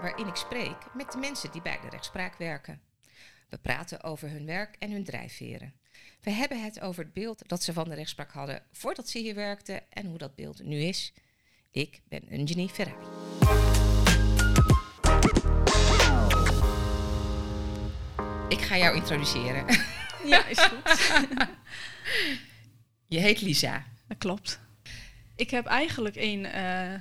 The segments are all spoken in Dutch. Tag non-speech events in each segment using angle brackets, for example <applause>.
waarin ik spreek met de mensen die bij de rechtspraak werken. We praten over hun werk en hun drijfveren. We hebben het over het beeld dat ze van de rechtspraak hadden voordat ze hier werkten en hoe dat beeld nu is. Ik ben Eugenie Ferrari. Ik ga jou introduceren. Ja, is goed. <laughs> Je heet Lisa. Dat klopt. Ik heb eigenlijk eh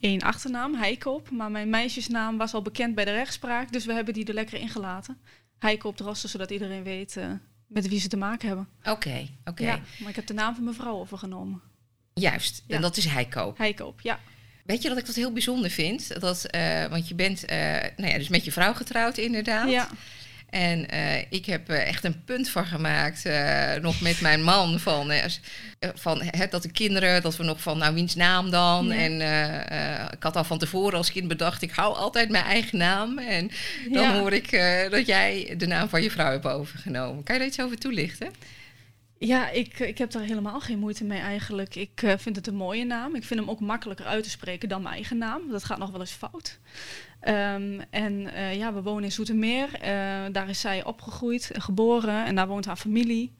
één achternaam, Heikoop. Maar mijn meisjesnaam was al bekend bij de rechtspraak. Dus we hebben die er lekker ingelaten. Heikoop Drosten, zodat iedereen weet eh, met wie ze te maken hebben. Oké, oké. Ja, maar ik heb de naam van mijn vrouw overgenomen. Juist. Ja. En dat is Heikoop. Heikoop, ja. Weet je dat ik dat heel bijzonder vind? Dat, eh, want je bent eh, nou ja, dus met je vrouw getrouwd inderdaad. Ja, En eh, ik heb er echt een punt van gemaakt, eh, nog met mijn man, van, eh, eh, van hè, dat de kinderen, dat we nog van, nou, wiens naam dan? Ja. En eh, eh, ik had al van tevoren als kind bedacht, ik hou altijd mijn eigen naam. En dan Ja. hoor ik eh, dat jij de naam van je vrouw hebt overgenomen. Kan je daar iets over toelichten? Ja ik, ik heb daar helemaal geen moeite mee eigenlijk. Ik eh, vind het een mooie naam. Ik vind hem ook makkelijker uit te spreken dan mijn eigen naam. Dat gaat nog wel eens fout. Ehm, en eh, ja, we wonen in Zoetermeer. Eh, daar is zij opgegroeid, en geboren en daar woont haar familie.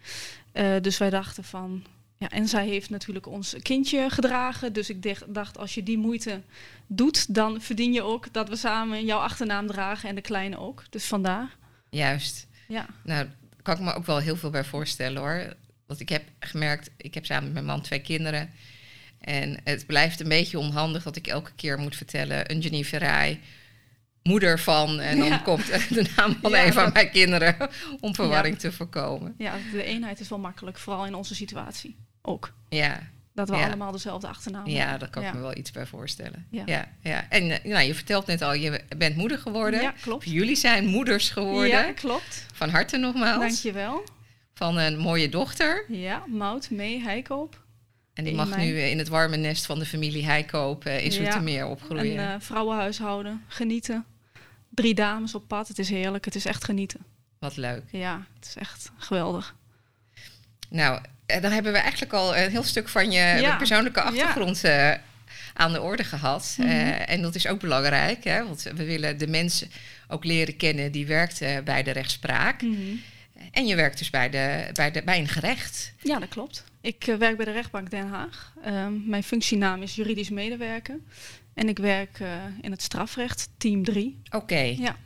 Dus wij dachten van... Ja, en zij heeft natuurlijk ons kindje gedragen. Dus ik dacht- dacht, als je die moeite doet, dan verdien je ook dat we samen jouw achternaam dragen en de kleine ook. Dus vandaar. Juist. Ja, Nou, kan ik me ook wel heel veel bij voorstellen hoor. Want ik heb gemerkt, ik heb samen met mijn man twee kinderen. En het blijft een beetje onhandig dat ik elke keer moet vertellen... een Verrij, moeder van... en dan Ja. komt de naam van Ja, een van dat- mijn kinderen... om verwarring te voorkomen. ja, de eenheid is wel makkelijk, vooral in onze situatie ook. Ja, Dat we Ja. allemaal dezelfde achternaam ja hebben. daar kan ik Ja. me wel iets bij voorstellen. Ja. Ja. Ja, En eh, nou, je vertelt net al, je bent moeder geworden. Ja, klopt. Jullie zijn moeders geworden. Ja, klopt. Van harte nogmaals. Dankjewel. Van een mooie dochter. Ja, Mout, mee, Heikoop. En die mag nu eh, in het warme nest van de familie Heikoop eh, in Ja. Zoetermeer opgroeien. Een eh, vrouwenhuishouden, genieten. Drie dames op pad, het is heerlijk, het is echt genieten. Wat leuk. Ja, het is echt geweldig. Nou, dan hebben we eigenlijk al een heel stuk van je Ja. persoonlijke Ja. achtergrond aan de orde gehad. Mhm. En dat is ook belangrijk, hè, want we willen de mensen ook leren kennen die werkt bij de rechtspraak. En je werkt dus bij, de, bij, de, bij een gerecht. Ja, dat klopt. Ik eh, werk bij de rechtbank Den Haag. Ehm, mijn functienaam is juridisch medewerker. En ik werk eh, in het strafrecht, team 3. Oké, Ja.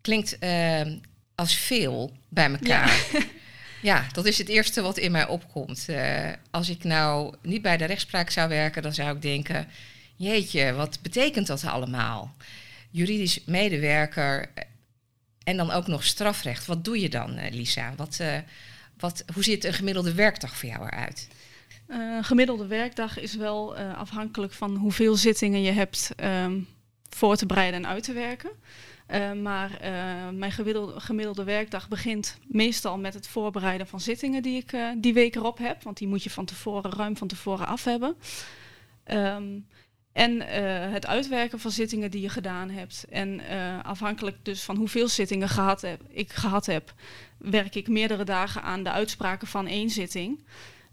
klinkt eh, als veel bij elkaar. <laughs> Ja. dat is het eerste wat in mij opkomt. Eh, als ik nou niet bij de rechtspraak zou werken, dan zou ik denken: jeetje, wat betekent dat allemaal? Juridisch medewerker en dan ook nog strafrecht. Wat doe je dan, eh, Lisa? Wat, eh, wat, hoe ziet een gemiddelde werkdag voor jou eruit? Eh, Een gemiddelde werkdag is wel afhankelijk van hoeveel zittingen je hebt ehm, voor te bereiden en uit te werken. Maar mijn gemiddelde, werkdag begint meestal met het voorbereiden van zittingen die ik die week erop heb. Want die moet je van tevoren, ruim van tevoren af hebben. Ehm, en eh, het uitwerken van zittingen die je gedaan hebt. En eh, afhankelijk dus van hoeveel zittingen gehad heb, ik gehad heb, werk ik meerdere dagen aan de uitspraken van één zitting.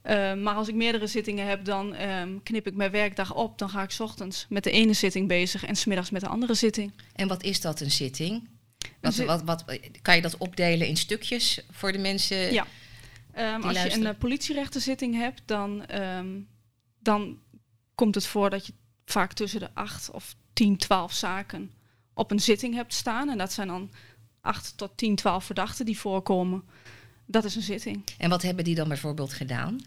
Uh, maar als ik meerdere zittingen heb, dan um, knip ik mijn werkdag op. Dan ga ik 's ochtends met de ene zitting bezig en smiddags met de andere zitting. En wat is dat, een zitting? Wat, wat, wat, kan je dat opdelen in stukjes voor de mensen? Ja. Um, als je een politierechtenzitting hebt, dan, um, dan komt het voor dat je vaak tussen de 8 of 10, 12 zaken op een zitting hebt staan. En dat zijn dan 8 tot 10, 12 verdachten die voorkomen. Dat is een zitting. En wat hebben die dan bijvoorbeeld gedaan?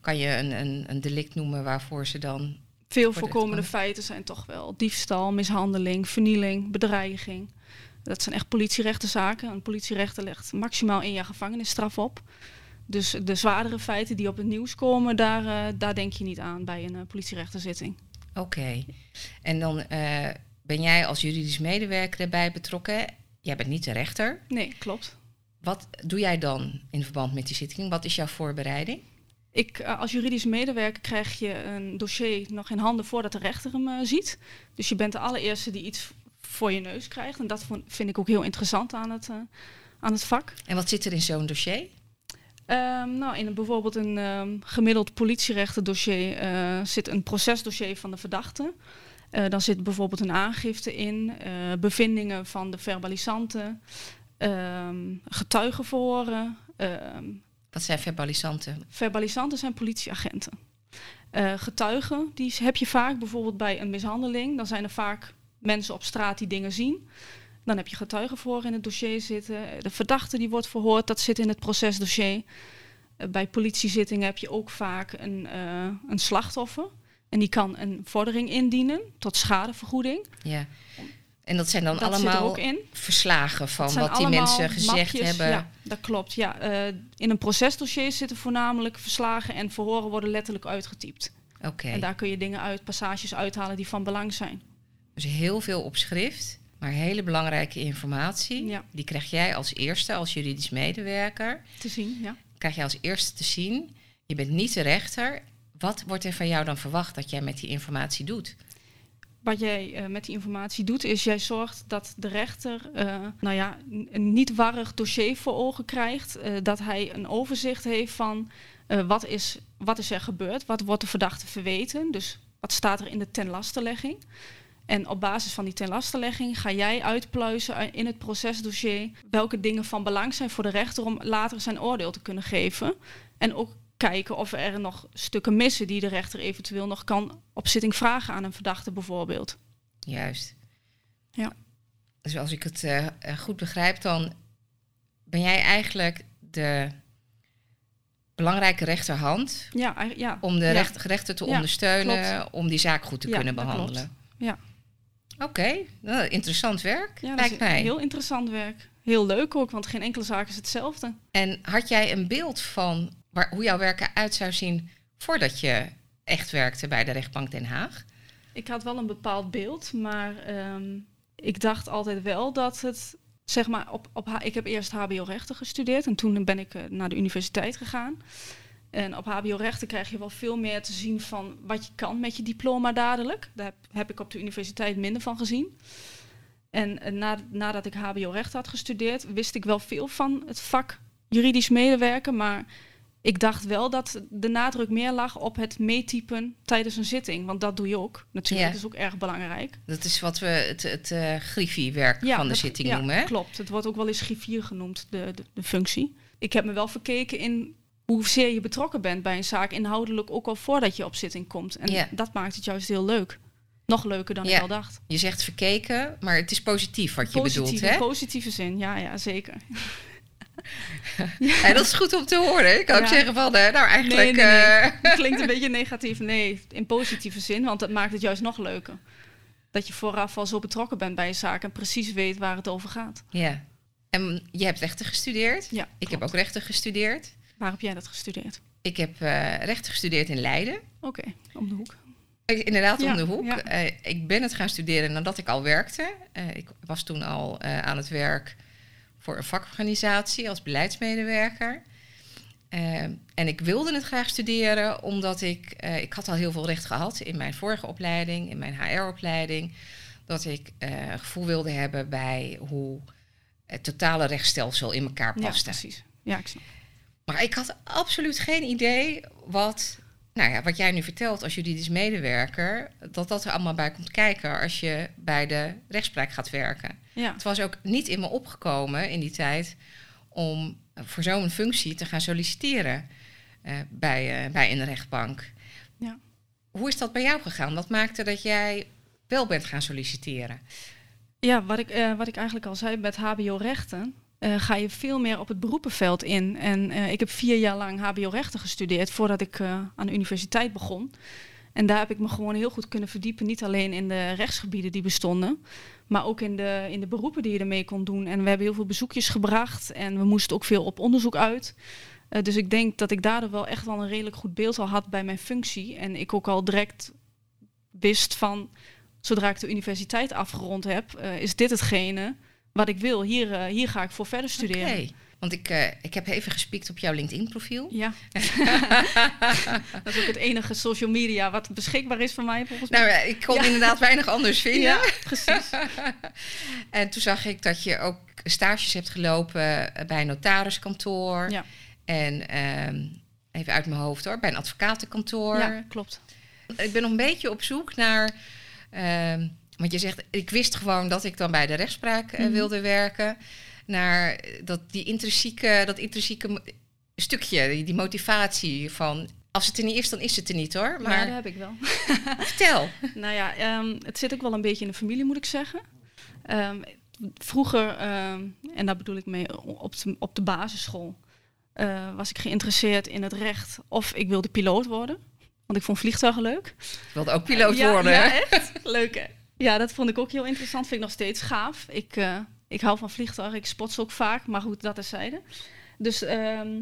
Kan je een, een, een delict noemen waarvoor ze dan. Veel voorkomende feiten zijn toch wel diefstal, mishandeling, vernieling, bedreiging. Dat zijn echt politierechtenzaken. Een politierechter legt maximaal één jaar gevangenisstraf op. Dus de zwaardere feiten die op het nieuws komen, daar, uh, daar denk je niet aan bij een uh, politierechterzitting. Oké. Okay. En dan uh, ben jij als juridisch medewerker erbij betrokken. Jij bent niet de rechter. Nee, klopt. Wat doe jij dan in verband met die zitting? Wat is jouw voorbereiding? Ik, uh, als juridisch medewerker krijg je een dossier nog in handen voordat de rechter hem uh, ziet. Dus je bent de allereerste die iets voor je neus krijgt. En dat vind ik ook heel interessant aan het, uh, aan het vak. En wat zit er in zo'n dossier? Um, nou, in bijvoorbeeld een um, gemiddeld politierechtendossier uh, zit een procesdossier van de verdachte. Uh, dan zit bijvoorbeeld een aangifte in, uh, bevindingen van de verbalisanten, um, getuigenverhoren. Ehm, Wat zijn verbalisanten? Verbalisanten zijn politieagenten. Getuigen, die heb je vaak bijvoorbeeld bij een mishandeling. Dan zijn er vaak mensen op straat die dingen zien. Dan heb je getuigenverhoor in het dossier zitten. De verdachte die wordt verhoord, dat zit in het procesdossier. bij politiezittingen heb je ook vaak een, een slachtoffer. En die kan een vordering indienen tot schadevergoeding. Ja. En dat zijn dan allemaal verslagen van wat die mensen gezegd hebben. Ja, dat klopt. Ja. Uh, in een procesdossier zitten voornamelijk verslagen en verhoren worden letterlijk uitgetypt. Oké. En daar kun je dingen uit, passages uithalen die van belang zijn. Dus heel veel op schrift, maar hele belangrijke informatie. Ja. Die krijg jij als eerste, als juridisch medewerker. Te zien, ja. Krijg jij als eerste te zien. Je bent niet de rechter wat wordt er van jou dan verwacht dat jij met die informatie doet? Wat jij uh, met die informatie doet, is jij zorgt dat de rechter uh, nou ja, een niet warrig dossier voor ogen krijgt. Uh, dat hij een overzicht heeft van wat, is, wat is er gebeurd, wat wordt de verdachte verweten. Dus wat staat er in de tenlastelegging. En op basis van die tenlastelegging ga jij uitpluizen in het procesdossier welke dingen van belang zijn voor de rechter om later zijn oordeel te kunnen geven. En ook kijken of er nog stukken missen die de rechter eventueel nog kan op zitting vragen aan een verdachte bijvoorbeeld. Juist. Ja. Dus als ik het uh, goed begrijp, dan ben jij eigenlijk de belangrijke rechterhand ja, ja, om de ja. rechter te ondersteunen, om die zaak goed te kunnen behandelen. Ja. Oké, nou, interessant werk, lijkt mij. Heel interessant werk. Heel leuk ook, want geen enkele zaak is hetzelfde. En had jij een beeld van waar, hoe jouw werk eruit zou zien voordat je echt werkte bij de rechtbank Den Haag? Ik had wel een bepaald beeld, maar ehm, ik dacht altijd wel dat het, zeg maar, op, op, ik heb eerst HBO-rechten gestudeerd en toen ben ik uh, naar de universiteit gegaan. En op HBO-rechten krijg je wel veel meer te zien van wat je kan met je diploma dadelijk. Daar heb, heb ik op de universiteit minder van gezien. En, en na, nadat ik HBO-recht had gestudeerd, wist ik wel veel van het vak juridisch medewerken, maar ik dacht wel dat de nadruk meer lag op het meetypen tijdens een zitting. Want dat doe je ook. Natuurlijk, dat is ook erg belangrijk. Dat is wat we het, het uh, griffiewerk van de zitting ja, noemen. Hè? klopt. Het wordt ook wel eens griffier genoemd, de, de, de, functie. Ik heb me wel verkeken in hoezeer je betrokken bent bij een zaak. Inhoudelijk ook al voordat je op zitting komt. En dat maakt het juist heel leuk. Nog leuker dan ik al dacht. Je zegt verkeken, maar het is positief wat je bedoelt, hè? In positieve zin, ja, ja zeker. <laughs> Ja. dat is goed om te horen. Ik kan ook zeggen van, uh, nou eigenlijk... Nee, nee, nee. Uh... <laughs> klinkt een beetje negatief. Nee, in positieve zin, want dat maakt het juist nog leuker. Dat je vooraf al zo betrokken bent bij een zaak en precies weet waar het over gaat. Ja. En je hebt rechten gestudeerd. Ja, Ik heb ook rechten gestudeerd. Waar heb jij dat gestudeerd? Ik heb uh, rechten gestudeerd in Leiden. Oké, om de hoek. Inderdaad, om de hoek. Ja. ik ben het gaan studeren nadat ik al werkte. ik was toen al aan het werk voor een vakorganisatie als beleidsmedewerker. En ik wilde het graag studeren omdat ik, ik had al heel veel recht gehad in mijn vorige opleiding, in mijn HR-opleiding, dat ik een gevoel wilde hebben bij hoe het totale rechtsstelsel in elkaar paste. Ja, precies. Ja, ik snap. Maar ik had absoluut geen idee wat, nou ja, wat jij nu vertelt als juridisch medewerker, dat dat er allemaal bij komt kijken als je bij de rechtspraak gaat werken. Ja. Het was ook niet in me opgekomen in die tijd om voor zo'n functie te gaan solliciteren uh, bij, uh, bij een rechtbank. Ja. Hoe is dat bij jou gegaan? Wat maakte dat jij wel bent gaan solliciteren? Ja, wat ik, uh, wat ik eigenlijk al zei, met HBO-rechten ga je veel meer op het beroepenveld in. En ik heb vier jaar lang HBO-rechten gestudeerd voordat ik aan de universiteit begon. En daar heb ik me gewoon heel goed kunnen verdiepen. Niet alleen in de rechtsgebieden die bestonden, maar ook in de, in de beroepen die je ermee kon doen. En we hebben heel veel bezoekjes gebracht en we moesten ook veel op onderzoek uit. Dus ik denk dat ik daardoor wel echt wel een redelijk goed beeld al had bij mijn functie. En ik ook al direct wist van, zodra ik de universiteit afgerond heb, is dit hetgene wat ik wil. Hier, uh, hier ga ik voor verder studeren. Okay. Want ik, uh, ik heb even gespiekt op jouw LinkedIn-profiel. Ja. <laughs> dat is ook het enige social media wat beschikbaar is voor mij, volgens mij. Nou, ik kon ja. inderdaad weinig anders <laughs> vinden. Ja, precies. <laughs> en toen zag ik dat je ook stages hebt gelopen bij een notariskantoor. Ja. En um, even uit mijn hoofd hoor, bij een advocatenkantoor. Ja, klopt. Ik ben nog een beetje op zoek naar Ehm, want je zegt, ik wist gewoon dat ik dan bij de rechtspraak eh, Mhm. wilde werken. Naar dat, die intrinsieke, dat intrinsieke stukje, die, die motivatie van... Als het er niet is, dan is het er niet hoor. Maar Maar dat heb ik wel. <laughs> vertel. <laughs> Nou ja, ehm, het zit ook wel een beetje in de familie, moet ik zeggen. Ehm, vroeger, ehm, en daar bedoel ik mee op de, op de basisschool, eh, was ik geïnteresseerd in het recht of ik wilde piloot worden. Want ik vond vliegtuigen leuk. Ik wilde ook piloot ja, worden. Ja, echt? leuk hè? Ja, dat vond ik ook heel interessant. Vind ik nog steeds gaaf. Ik, eh, ik hou van vliegtuigen. Ik spot ze ook vaak. Maar goed, dat terzijde. Dus, ehm,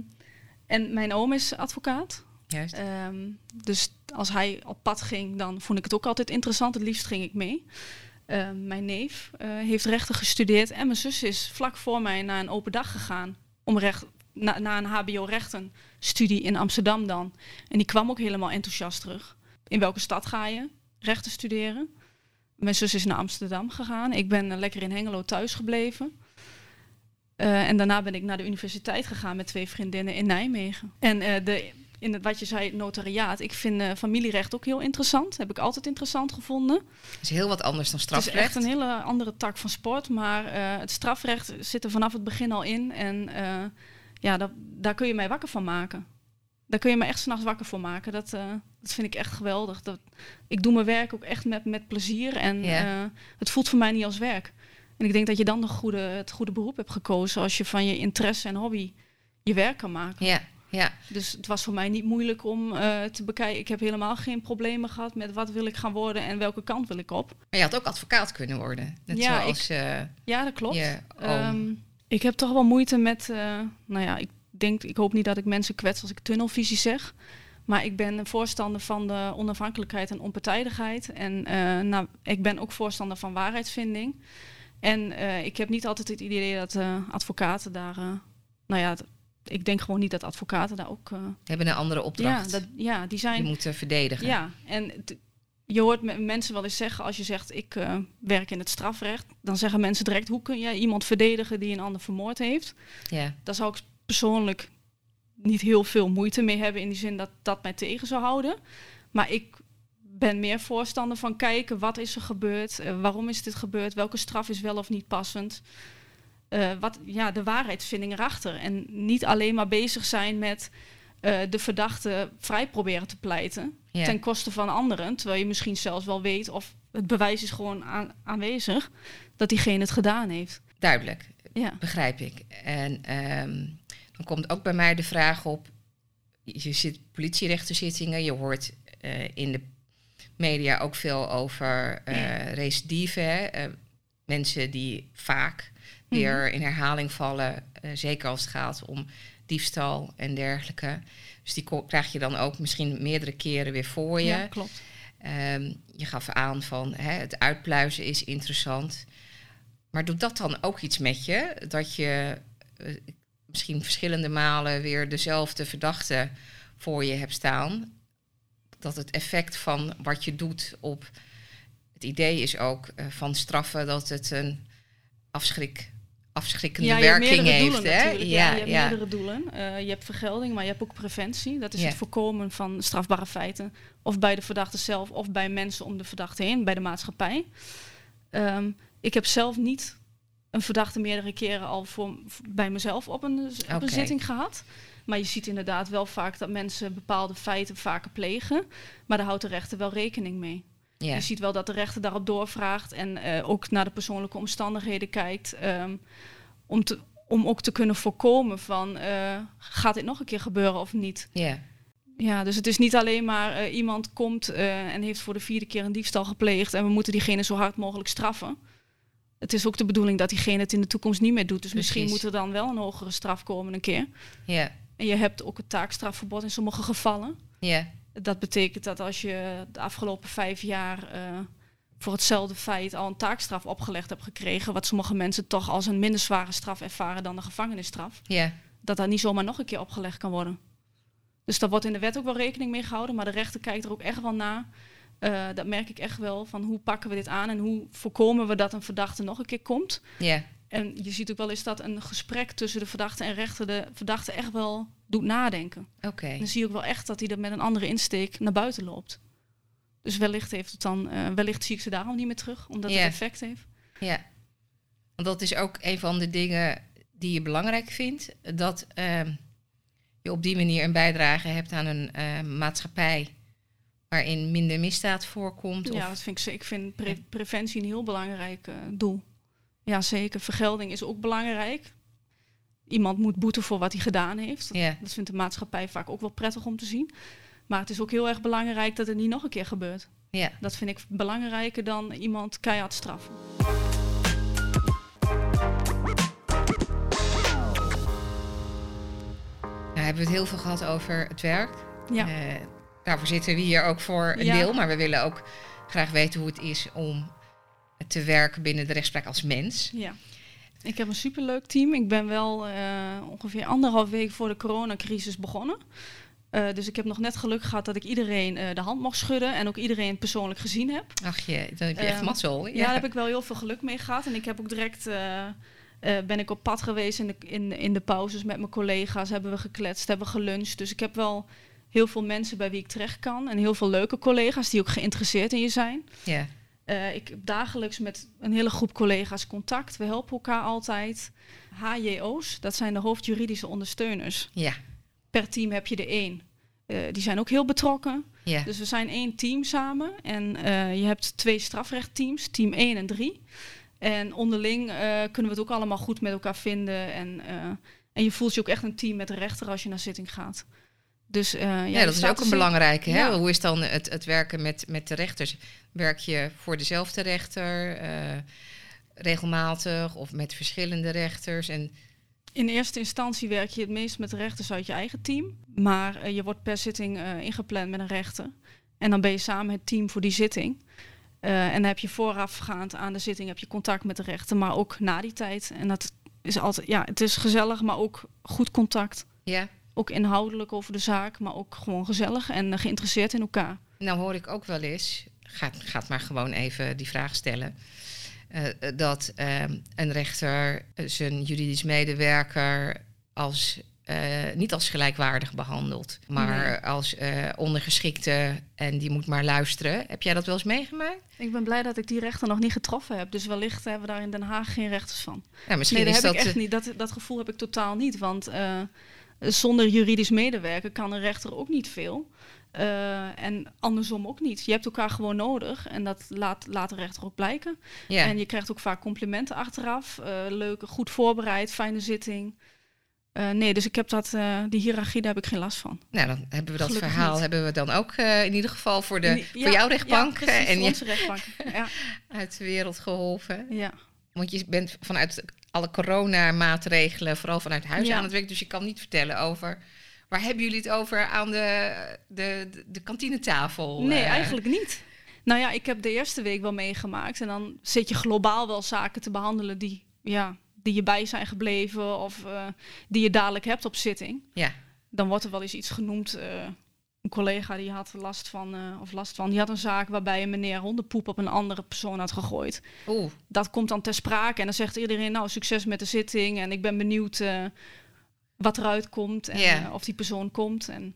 en mijn oom is advocaat. Juist. Ehm, dus als hij op pad ging, dan vond ik het ook altijd interessant. Het liefst ging ik mee. Ehm, mijn neef eh, heeft rechten gestudeerd en mijn zus is vlak voor mij naar een open dag gegaan om recht, na, na een HBO-rechten studie in Amsterdam dan. En die kwam ook helemaal enthousiast terug. In welke stad ga je rechten studeren? Mijn zus is naar Amsterdam gegaan. Ik ben eh, lekker in Hengelo thuis gebleven. Eh, en daarna ben ik naar de universiteit gegaan met twee vriendinnen in Nijmegen. En eh, de, in het, wat je zei, notariaat. Ik vind familierecht ook heel interessant. Heb ik altijd interessant gevonden. Dat is heel wat anders dan Het is strafrecht. echt een hele andere tak van sport. Maar het strafrecht zit er vanaf het begin al in. En ja, dat, daar kun je mij wakker van maken. Daar kun je me echt s'nachts wakker voor maken. Dat, eh, dat vind ik echt geweldig. Dat, ik doe mijn werk ook echt met, met plezier. En eh, het voelt voor mij niet als werk. En ik denk dat je dan de goede, het goede beroep hebt gekozen. Als je van je interesse en hobby je werk kan maken. Ja, ja. Dus het was voor mij niet moeilijk om eh, te bekijken. Ik heb helemaal geen problemen gehad met wat wil ik gaan worden en welke kant wil ik op. Maar je had ook advocaat kunnen worden. Net Ja, zoals eh, Ja, dat klopt. je. Ehm, ik heb toch wel moeite met, nou ja, ik denk, ik hoop niet dat ik mensen kwets als ik tunnelvisie zeg. Maar ik ben een voorstander van de onafhankelijkheid en onpartijdigheid. En eh, nou, ik ben ook voorstander van waarheidsvinding. En eh, ik heb niet altijd het idee dat eh, advocaten daar, nou ja, ik denk gewoon niet dat advocaten daar ook, hebben een andere ja, opdracht. dat, ja, die die zijn, moeten verdedigen. ja, en je hoort me- mensen wel eens zeggen, als je zegt ik werk in het strafrecht, dan zeggen mensen direct, hoe kun jij iemand verdedigen die een ander vermoord heeft? Ja. Daar zou ik persoonlijk niet heel veel moeite mee hebben in die zin dat dat mij tegen zou houden. Maar ik ben meer voorstander van kijken wat is er gebeurd, eh, waarom is dit gebeurd, welke straf is wel of niet passend. Eh, wat, ja, de waarheidsvinding erachter. En niet alleen maar bezig zijn met eh, de verdachte vrij proberen te pleiten ten koste van anderen. Terwijl je misschien zelfs wel weet of het bewijs is gewoon aan- aanwezig dat diegene het gedaan heeft. Duidelijk, Ja. begrijp ik. En ehm, dan komt ook bij mij de vraag op... Je zit politierechterzittingen, je hoort eh, in de media ook veel over eh recidive. eh, mensen die vaak weer in herhaling vallen, zeker als het gaat om diefstal en dergelijke. Dus die krijg je dan ook misschien meerdere keren weer voor je. ja, klopt. Ehm, je gaf aan van hè, het uitpluizen is interessant. Maar doet dat dan ook iets met je? Dat je misschien verschillende malen weer dezelfde verdachte voor je hebt staan. Dat het effect van wat je doet op. Het idee is ook eh, van straffen dat het een afschrik, afschrikkende Ja, werking heeft. doelen hè? natuurlijk. Ja, je hebt meerdere doelen. Eh, je hebt vergelding, maar je hebt ook preventie. Dat is Ja. het voorkomen van strafbare feiten. Of bij de verdachte zelf, of bij mensen om de verdachte heen, bij de maatschappij. Ehm, ik heb zelf niet een verdachte meerdere keren al voor, bij mezelf op een, op een zitting gehad. Maar je ziet inderdaad wel vaak dat mensen bepaalde feiten vaker plegen. Maar daar houdt de rechter wel rekening mee. Je ziet wel dat de rechter daarop doorvraagt en eh, ook naar de persoonlijke omstandigheden kijkt. ehm, om, te, om ook te kunnen voorkomen van eh, gaat dit nog een keer gebeuren of niet. ja. Ja, dus het is niet alleen maar eh, iemand komt en heeft voor de vierde keer een diefstal gepleegd en we moeten diegene zo hard mogelijk straffen. Het is ook de bedoeling dat diegene het in de toekomst niet meer doet. Dus misschien moet er dan wel een hogere straf komen een keer. ja. En je hebt ook het taakstrafverbod in sommige gevallen. ja. Dat betekent dat als je de afgelopen vijf jaar eh, voor hetzelfde feit al een taakstraf opgelegd hebt gekregen, wat sommige mensen toch als een minder zware straf ervaren dan de gevangenisstraf, ja. dat dat niet zomaar nog een keer opgelegd kan worden. Dus daar wordt in de wet ook wel rekening mee gehouden, maar de rechter kijkt er ook echt wel naar. Eh, dat merk ik echt wel, van hoe pakken we dit aan en hoe voorkomen we dat een verdachte nog een keer komt. ja. En je ziet ook wel eens dat een gesprek tussen de verdachte en rechter de verdachte echt wel doet nadenken. Oké. Dan zie je ook wel echt dat hij er met een andere insteek naar buiten loopt. Dus wellicht heeft het dan, uh, wellicht zie ik ze daarom niet meer terug, omdat het effect heeft. Ja, want dat is ook een van de dingen die je belangrijk vindt. Dat ehm, je op die manier een bijdrage hebt aan een uh, maatschappij waarin minder misdaad voorkomt. Ja, dat vind ik, ik vind preventie een heel belangrijk uh, doel. Ja, zeker. Vergelding is ook belangrijk. Iemand moet boeten voor wat hij gedaan heeft. Dat, dat vindt de maatschappij vaak ook wel prettig om te zien. Maar het is ook heel erg belangrijk dat het niet nog een keer gebeurt. Ja. Dat vind ik belangrijker dan iemand keihard straffen. Nou, hebben we het heel veel gehad over het werk. Ja. Uh, daarvoor zitten we hier ook voor een deel. Maar we willen ook graag weten hoe het is om te werken binnen de rechtspraak als mens. Ja. Ik heb een superleuk team. Ik ben wel uh, ongeveer anderhalf week voor de coronacrisis begonnen. Uh, dus ik heb nog net geluk gehad dat ik iedereen uh, de hand mocht schudden en ook iedereen persoonlijk gezien heb. Ach je, dan heb je echt mazzel. Ja. ja, daar heb ik wel heel veel geluk mee gehad. En ik heb ook direct ben ik op pad geweest in de, in, in de pauzes met mijn collega's. Hebben we gekletst, hebben we geluncht. Dus ik heb wel heel veel mensen bij wie ik terecht kan. En heel veel leuke collega's die ook geïnteresseerd in je zijn. Ja. Uh, ik heb dagelijks met een hele groep collega's contact. We helpen elkaar altijd. HJO's, dat zijn de hoofdjuridische ondersteuners. Ja. Per team heb je er één. Uh, die zijn ook heel betrokken. Dus we zijn één team samen. En uh, je hebt twee strafrechtteams, team 1 en 3. En onderling kunnen we het ook allemaal goed met elkaar vinden. En, en je voelt je ook echt een team met de rechter als je naar zitting gaat. Dus, uh, ja, ja, dat is ook een dus belangrijke. Hè? Hoe is dan het, het werken met, met de rechters? Werk je voor dezelfde rechter uh, regelmatig of met verschillende rechters? En in eerste instantie werk je het meest met de rechters uit je eigen team. Maar uh, je wordt per zitting ingepland met een rechter. En dan ben je samen het team voor die zitting. en dan heb je voorafgaand aan de zitting heb je contact met de rechter, maar ook na die tijd. En dat is altijd, ja, het is gezellig, maar ook goed contact. Ja. Ook inhoudelijk over de zaak, maar ook gewoon gezellig en uh, geïnteresseerd in elkaar. Nou hoor ik ook wel eens, gaat, gaat maar gewoon even die vraag stellen. Uh, dat uh, een rechter zijn juridisch medewerker als, niet als gelijkwaardig behandelt, maar als ondergeschikte en die moet maar luisteren. Heb jij dat wel eens meegemaakt? Ik ben blij dat ik die rechter nog niet getroffen heb. Dus wellicht hebben we daar in Den Haag geen rechters van. Ja, misschien nee, dat heb ik echt niet. Dat, dat gevoel heb ik totaal niet. Want zonder juridisch medewerker kan een rechter ook niet veel. Uh, en andersom ook niet. Je hebt elkaar gewoon nodig en dat laat, laat de rechter ook blijken. En je krijgt ook vaak complimenten achteraf. Uh, leuke, goed voorbereid, fijne zitting. Uh, nee, dus ik heb dat, die hiërarchie, daar heb ik geen last van. Nou, dan hebben we dat verhaal hebben we dan ook in ieder geval voor, de, voor jouw rechtbank. Ja, en onze rechtbank. ja. <laughs> Uit de wereld geholpen. Ja. Want je bent vanuit alle coronamaatregelen, vooral vanuit huis aan het werk. Dus je kan niet vertellen over. Waar hebben jullie het over aan de, de, de, de kantinetafel? Nee, uh, eigenlijk niet. Nou ja, ik heb de eerste week wel meegemaakt. En dan zit je globaal wel zaken te behandelen die, ja, die je bij zijn gebleven of uh, die je dadelijk hebt op zitting. Ja. Dan wordt er wel eens iets genoemd. Uh, een collega die had last van, uh, of last van, die had een zaak waarbij een meneer hondenpoep op een andere persoon had gegooid. Oeh. Dat komt dan ter sprake en dan zegt iedereen, nou, succes met de zitting en ik ben benieuwd uh, wat eruit komt en yeah. uh, of die persoon komt. En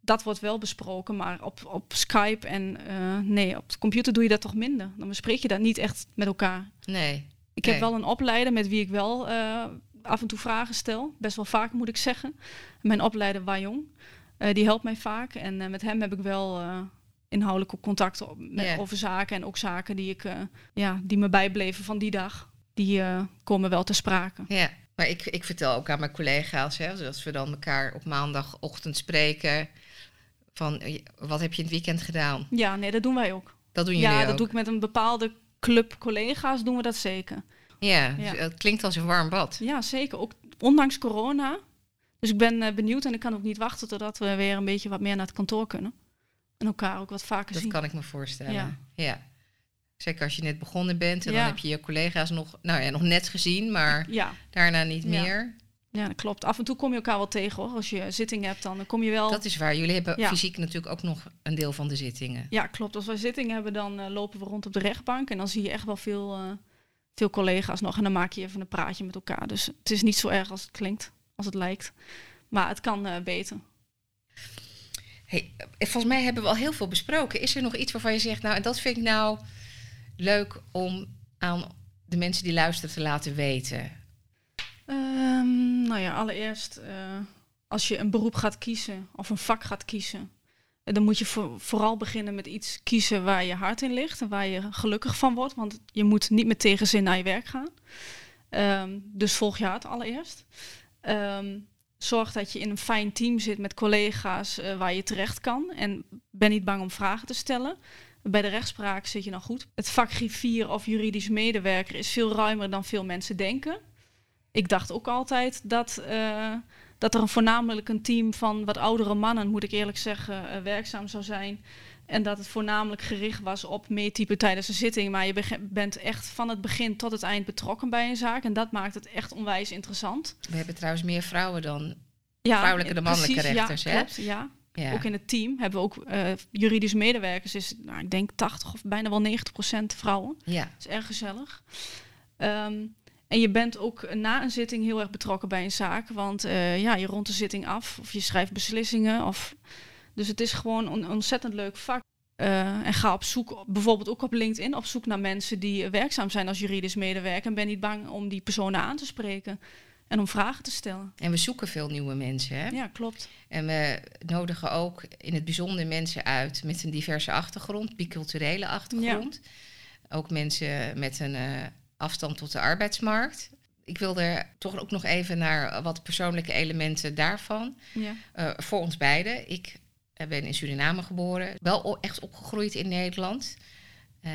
dat wordt wel besproken, maar op, op Skype en nee, op de computer doe je dat toch minder. Dan bespreek je dat niet echt met elkaar. Nee. Ik heb wel een opleider met wie ik wel af en toe vragen stel. Best wel vaak moet ik zeggen. Mijn opleider Wajong. Uh, die helpt mij vaak. En uh, met hem heb ik wel uh, inhoudelijk contact met, yeah. over zaken. En ook zaken die, ik, ja, die me bijbleven van die dag. Die komen wel te sprake. Ja, maar ik, ik vertel ook aan mijn collega's, hè, als we dan elkaar op maandagochtend spreken. Van wat heb je in het weekend gedaan? Ja, nee, dat doen wij ook. Dat doen jullie ja, ook? dat doe ik met een bepaalde club collega's, doen we dat zeker. Ja, ja. het klinkt als een warm bad. Ja, zeker. Ook ondanks corona dus ik ben uh, benieuwd en ik kan ook niet wachten totdat we weer een beetje wat meer naar het kantoor kunnen. En elkaar ook wat vaker zien. Dat kan ik me voorstellen. Ja. ja. Zeker als je net begonnen bent en ja. dan heb je je collega's nog, nou ja, nog net gezien, maar ja. daarna niet meer. Ja, dat klopt. Af en toe kom je elkaar wel tegen hoor. Als je zitting hebt, dan kom je wel. Dat is waar. Jullie hebben fysiek natuurlijk ook nog een deel van de zittingen. Ja, klopt. Als wij zitting hebben, dan uh, lopen we rond op de rechtbank. En dan zie je echt wel veel, uh, veel collega's nog. En dan maak je even een praatje met elkaar. Dus het is niet zo erg als het klinkt als het lijkt. Maar het kan uh, beter. Hey, eh, volgens mij hebben we al heel veel besproken. Is er nog iets waarvan je zegt, nou, en dat vind ik nou leuk om aan de mensen die luisteren te laten weten? Um, nou ja, allereerst, uh, als je een beroep gaat kiezen of een vak gaat kiezen, dan moet je voor, vooral beginnen met iets kiezen waar je hart in ligt en waar je gelukkig van wordt. Want je moet niet met tegenzin naar je werk gaan. Um, dus volg je hart allereerst. Um, zorg dat je in een fijn team zit met collega's uh, waar je terecht kan. En ben niet bang om vragen te stellen. Bij de rechtspraak zit je dan goed. Het vak griffier of juridisch medewerker is veel ruimer dan veel mensen denken. Ik dacht ook altijd dat, uh, dat er voornamelijk een team van wat oudere mannen, moet ik eerlijk zeggen, uh, werkzaam zou zijn. En dat het voornamelijk gericht was op meetypen tijdens een zitting. Maar je bent echt van het begin tot het eind betrokken bij een zaak. En dat maakt het echt onwijs interessant. We hebben trouwens meer vrouwen dan ja, vrouwelijke de mannelijke precies, rechters. Ja, hè? Klopt, ja. ja. Ook in het team hebben we ook uh, juridisch medewerkers. Is, nou, ik denk 80 of bijna wel 90 procent vrouwen. Ja. Dat is erg gezellig. Um, en je bent ook na een zitting heel erg betrokken bij een zaak. Want uh, ja, je rondt de zitting af of je schrijft beslissingen. Of... Dus het is gewoon een ontzettend leuk vak. Uh, en ga op zoek, bijvoorbeeld ook op LinkedIn, op zoek naar mensen die werkzaam zijn als juridisch medewerker. En ben niet bang om die personen aan te spreken en om vragen te stellen. En we zoeken veel nieuwe mensen, hè? Ja, klopt. En we nodigen ook in het bijzonder mensen uit met een diverse achtergrond, biculturele achtergrond. Ja. Ook mensen met een uh, afstand tot de arbeidsmarkt. Ik wil er toch ook nog even naar wat persoonlijke elementen daarvan. Ja. Uh, voor ons beiden. Ik ben in Suriname geboren. Wel echt opgegroeid in Nederland. Uh,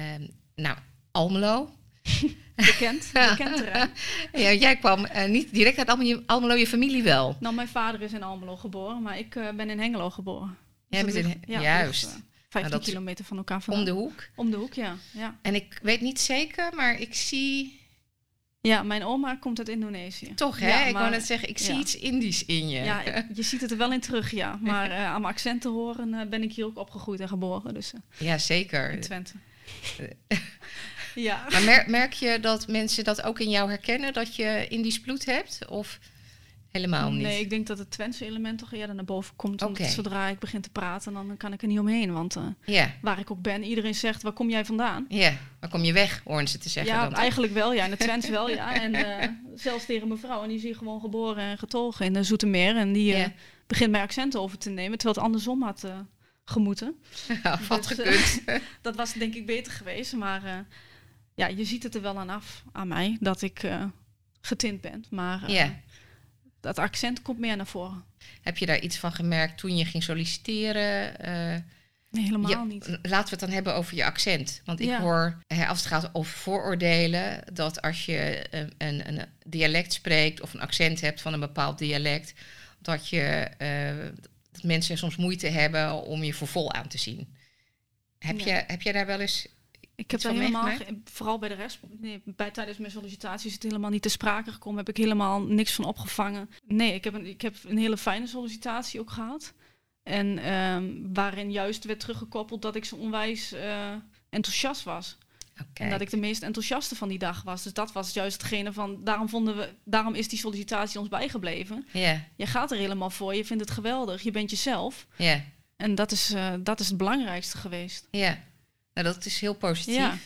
nou, Almelo. <laughs> Bekend, bekend terrein. <laughs> ja, jij kwam uh, niet direct uit Almelo, Almelo, je familie wel. Nou, mijn vader is in Almelo geboren, maar ik uh, ben in Hengelo geboren. Jij bent in, ja, juist. Ligt, 15 nou, kilometer van elkaar vandaan. Om de hoek? Om de hoek, ja. ja. En ik weet niet zeker, maar ik zie... Ja, mijn oma komt uit Indonesië. Toch, hè? Ja, ik maar, wou net zeggen, ik zie ja. iets Indisch in je. Ja, je ziet het er wel in terug, ja. <laughs> Maar uh, aan mijn accent te horen uh, ben ik hier ook opgegroeid en geboren. Dus, uh, ja, zeker. In Twente. <laughs> ja. Maar mer merk je dat mensen dat ook in jou herkennen, dat je Indisch bloed hebt? Of helemaal niet? Nee, ik denk dat het Twentse element toch eerder naar boven komt. Want zodra ik begin te praten, dan kan ik er niet omheen. Want uh, Ja, waar ik ook ben, iedereen zegt, waar kom jij vandaan? ja. Maar kom je weg, horen ze te zeggen ja, dan eigenlijk wel. Ja, in het Twents <laughs> wel, ja. En uh, zelfs tegen mijn vrouw. En die is hier gewoon geboren en getogen in de Zoetermeer. En die uh, Ja. begint mijn accent over te nemen, terwijl het andersom had gemoeten. Ja, <laughs> wat Dus, gekund. <laughs> Dat was denk ik beter geweest. Maar ja, je ziet het er wel aan af, aan mij, dat ik getint ben. Maar Ja. Dat accent komt meer naar voren. Heb je daar iets van gemerkt toen je ging solliciteren? Eh, Nee, helemaal je- niet. Laten we het dan hebben over je accent. Want ik Ja. hoor, hè, als het gaat over vooroordelen, dat als je een, een, een dialect spreekt of een accent hebt van een bepaald dialect, dat, je, eh, dat mensen soms moeite hebben om je voor vol aan te zien. Heb, Ja. je, heb jij daar wel eens. Ik heb daar helemaal, ge- vooral bij de rest, nee, bij, tijdens mijn sollicitatie is het helemaal niet te sprake gekomen. Heb ik helemaal niks van opgevangen. Nee, ik heb een, ik heb een hele fijne sollicitatie ook gehad. En ehm, waarin juist werd teruggekoppeld dat ik zo onwijs eh, enthousiast was. En dat ik de meest enthousiaste van die dag was. Dus dat was juist hetgene van, daarom, vonden we, daarom is die sollicitatie ons bijgebleven. Je gaat er helemaal voor, je vindt het geweldig, je bent jezelf. ja, En dat is, eh, dat is het belangrijkste geweest. ja. Nou, dat is heel positief. Ja.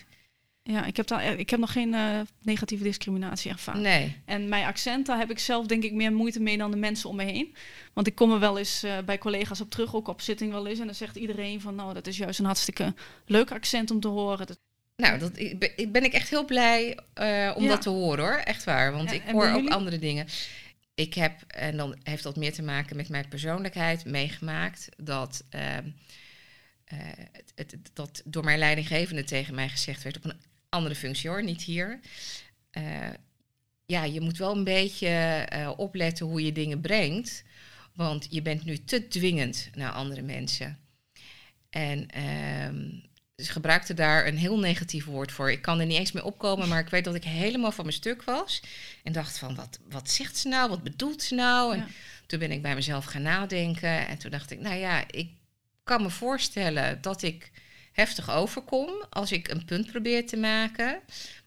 Ja, ik heb, daar, ik heb nog geen eh, negatieve discriminatie ervaren. Nee. En mijn accent, daar heb ik zelf denk ik meer moeite mee dan de mensen om me heen. Want ik kom er wel eens eh, bij collega's op terug, ook op zitting wel eens. En dan zegt iedereen van, nou, dat is juist een hartstikke leuk accent om te horen. Dat, Nou, dat, ik ben, ik echt heel blij eh, om Ja. dat te horen hoor. Echt waar. Want En- ik hoor ook jullie? andere dingen. Ik heb, en dan heeft dat meer te maken met mijn persoonlijkheid, meegemaakt dat, eh, het, het- het- dat door mijn leidinggevende tegen mij gezegd werd op een andere functie hoor, niet hier. Eh, ja, je moet wel een beetje eh, opletten hoe je dingen brengt. Want je bent nu te dwingend naar andere mensen. En ehm, ze gebruikte daar een heel negatief woord voor. Ik kan er niet eens mee opkomen, maar ik weet dat ik helemaal van mijn stuk was. En dacht van, wat, wat zegt ze nou? Wat bedoelt ze nou? En Ja. toen ben ik bij mezelf gaan nadenken. En toen dacht ik, nou ja, ik kan me voorstellen dat ik heftig overkom als ik een punt probeer te maken.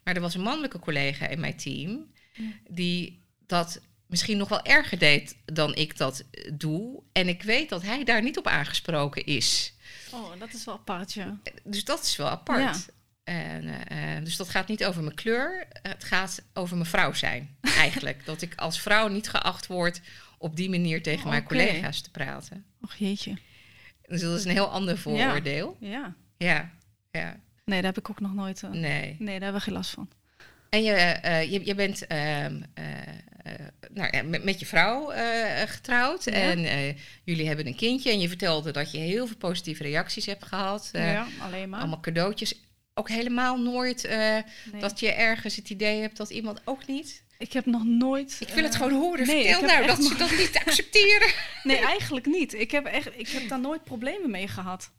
Maar er was een mannelijke collega in mijn team Ja. die dat misschien nog wel erger deed dan ik dat eh, doe. En ik weet dat hij daar niet op aangesproken is. Oh, dat is wel apart, ja. Dus dat is wel apart. En, eh, dus dat gaat niet over mijn kleur. Het gaat over mijn vrouw zijn, <laughs> eigenlijk. dat ik als vrouw niet geacht word op die manier tegen mijn Oké. collega's te praten. Och jeetje. Dus dat is een heel ander vooroordeel. Ja. Ja, ja, Nee, daar heb ik ook nog nooit... eh, nee. Nee, daar hebben we geen last van. En je, eh, je, je bent ehm, eh, nou, met, met je vrouw getrouwd. Ja. En jullie hebben een kindje. En je vertelde dat je heel veel positieve reacties hebt gehad. Eh, ja, alleen maar. Allemaal cadeautjes. Ook helemaal nooit Nee. dat je ergens het idee hebt dat iemand ook niet. Ik heb nog nooit... Ik wil het eh, gewoon horen. nee, Vertel nou dat ze nog- dat niet accepteren. <laughs> Nee, eigenlijk niet. Ik heb, echt, ik heb daar nooit problemen mee gehad.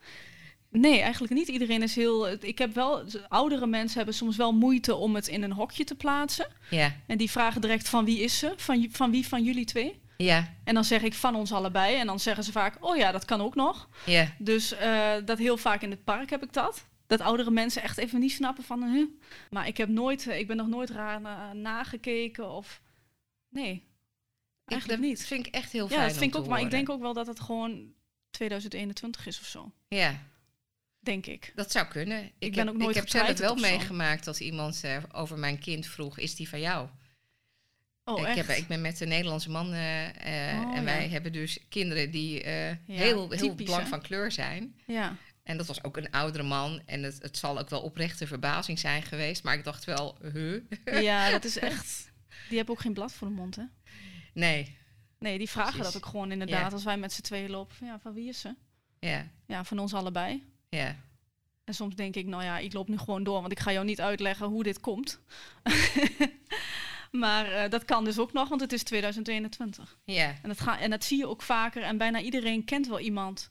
Nee, eigenlijk niet. Iedereen is heel... Ik heb wel... Oudere mensen hebben soms wel moeite om het in een hokje te plaatsen. Ja, En die vragen direct van wie is ze? Van, van wie van jullie twee? ja, En dan zeg ik van ons allebei. En dan zeggen ze vaak, oh ja, dat kan ook nog. ja. Dus eh, dat heel vaak in het park heb ik dat. Dat oudere mensen echt even niet snappen van... Huh? Maar ik heb nooit... eh, Ik ben nog nooit raar na- nagekeken of... Nee, eigenlijk niet. Dat vind ik echt heel fijn. Ja, dat vind ik ook. Maar ik denk ook wel dat het gewoon 2021 is of zo. Ja, Denk ik. dat zou kunnen. Ik, ben heb, ook nooit ik heb zelf wel meegemaakt dat iemand eh, over mijn kind vroeg: is die van jou? Oh, ik, echt? heb, ik ben met een Nederlandse man eh, Oh, en wij ja. hebben dus kinderen die Ja, heel, heel typisch, blank hè? van kleur zijn. Ja. En dat was ook een oudere man. En het, het zal ook wel oprechte verbazing zijn geweest. Maar ik dacht wel, huh? ja, dat is <laughs> echt... Die hebben ook geen blad voor de mond, hè? Nee, Nee, die vragen Precies. dat ook gewoon inderdaad. Ja. Als wij met z'n tweeën lopen. van, Ja, van wie is ze? ja, Ja, van ons allebei. ja. En soms denk ik, nou ja, ik loop nu gewoon door. Want ik ga jou niet uitleggen hoe dit komt. <laughs> maar eh, dat kan dus ook nog, want het is 2021. Ja, En dat, ga, en dat zie je ook vaker. En bijna iedereen kent wel iemand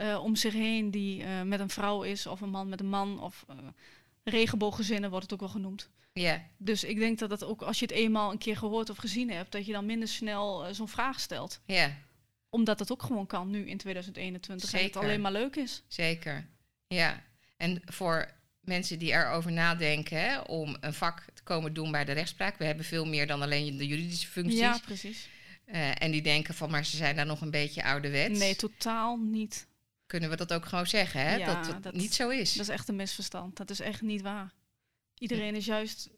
eh, om zich heen die eh, met een vrouw is, of een man met een man, of eh regenbooggezinnen wordt het ook wel genoemd. ja, Dus ik denk dat het ook als je het eenmaal een keer gehoord of gezien hebt, dat je dan minder snel zo'n vraag stelt. ja, Omdat het ook gewoon kan nu in 2021 en het Zeker. alleen maar leuk is. zeker. Ja, en voor mensen die erover nadenken hè, om een vak te komen doen bij de rechtspraak. We hebben veel meer dan alleen de juridische functies. Ja, precies. En die denken van, maar ze zijn daar nog een beetje ouderwets. Nee, totaal niet. Kunnen we dat ook gewoon zeggen, hè? Ja, dat het dat- niet zo is. Dat is echt een misverstand. Dat is echt niet waar. Iedereen is juist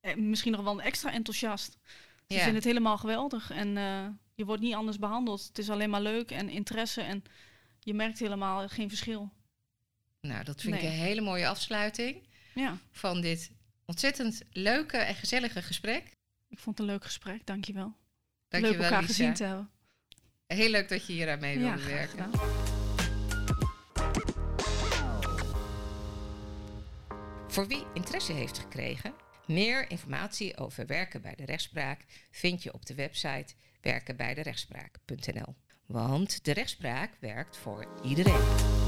eh, misschien nog wel extra enthousiast. Ze Ja. vinden het helemaal geweldig en eh, je wordt niet anders behandeld. Het is alleen maar leuk en interesse en je merkt helemaal geen verschil. Nou, dat vind ik een hele mooie afsluiting Ja, van dit ontzettend leuke en gezellige gesprek. ik vond het een leuk gesprek. Dankjewel. Leuk Dankjewel, elkaar Lisa. gezien te hebben. Heel leuk dat je hier aan mee Ja, wilde graag werken. Voor wie interesse heeft gekregen, meer informatie over werken bij de rechtspraak vind je op de website werkenbijderechtspraak.nl. Want de rechtspraak werkt voor iedereen.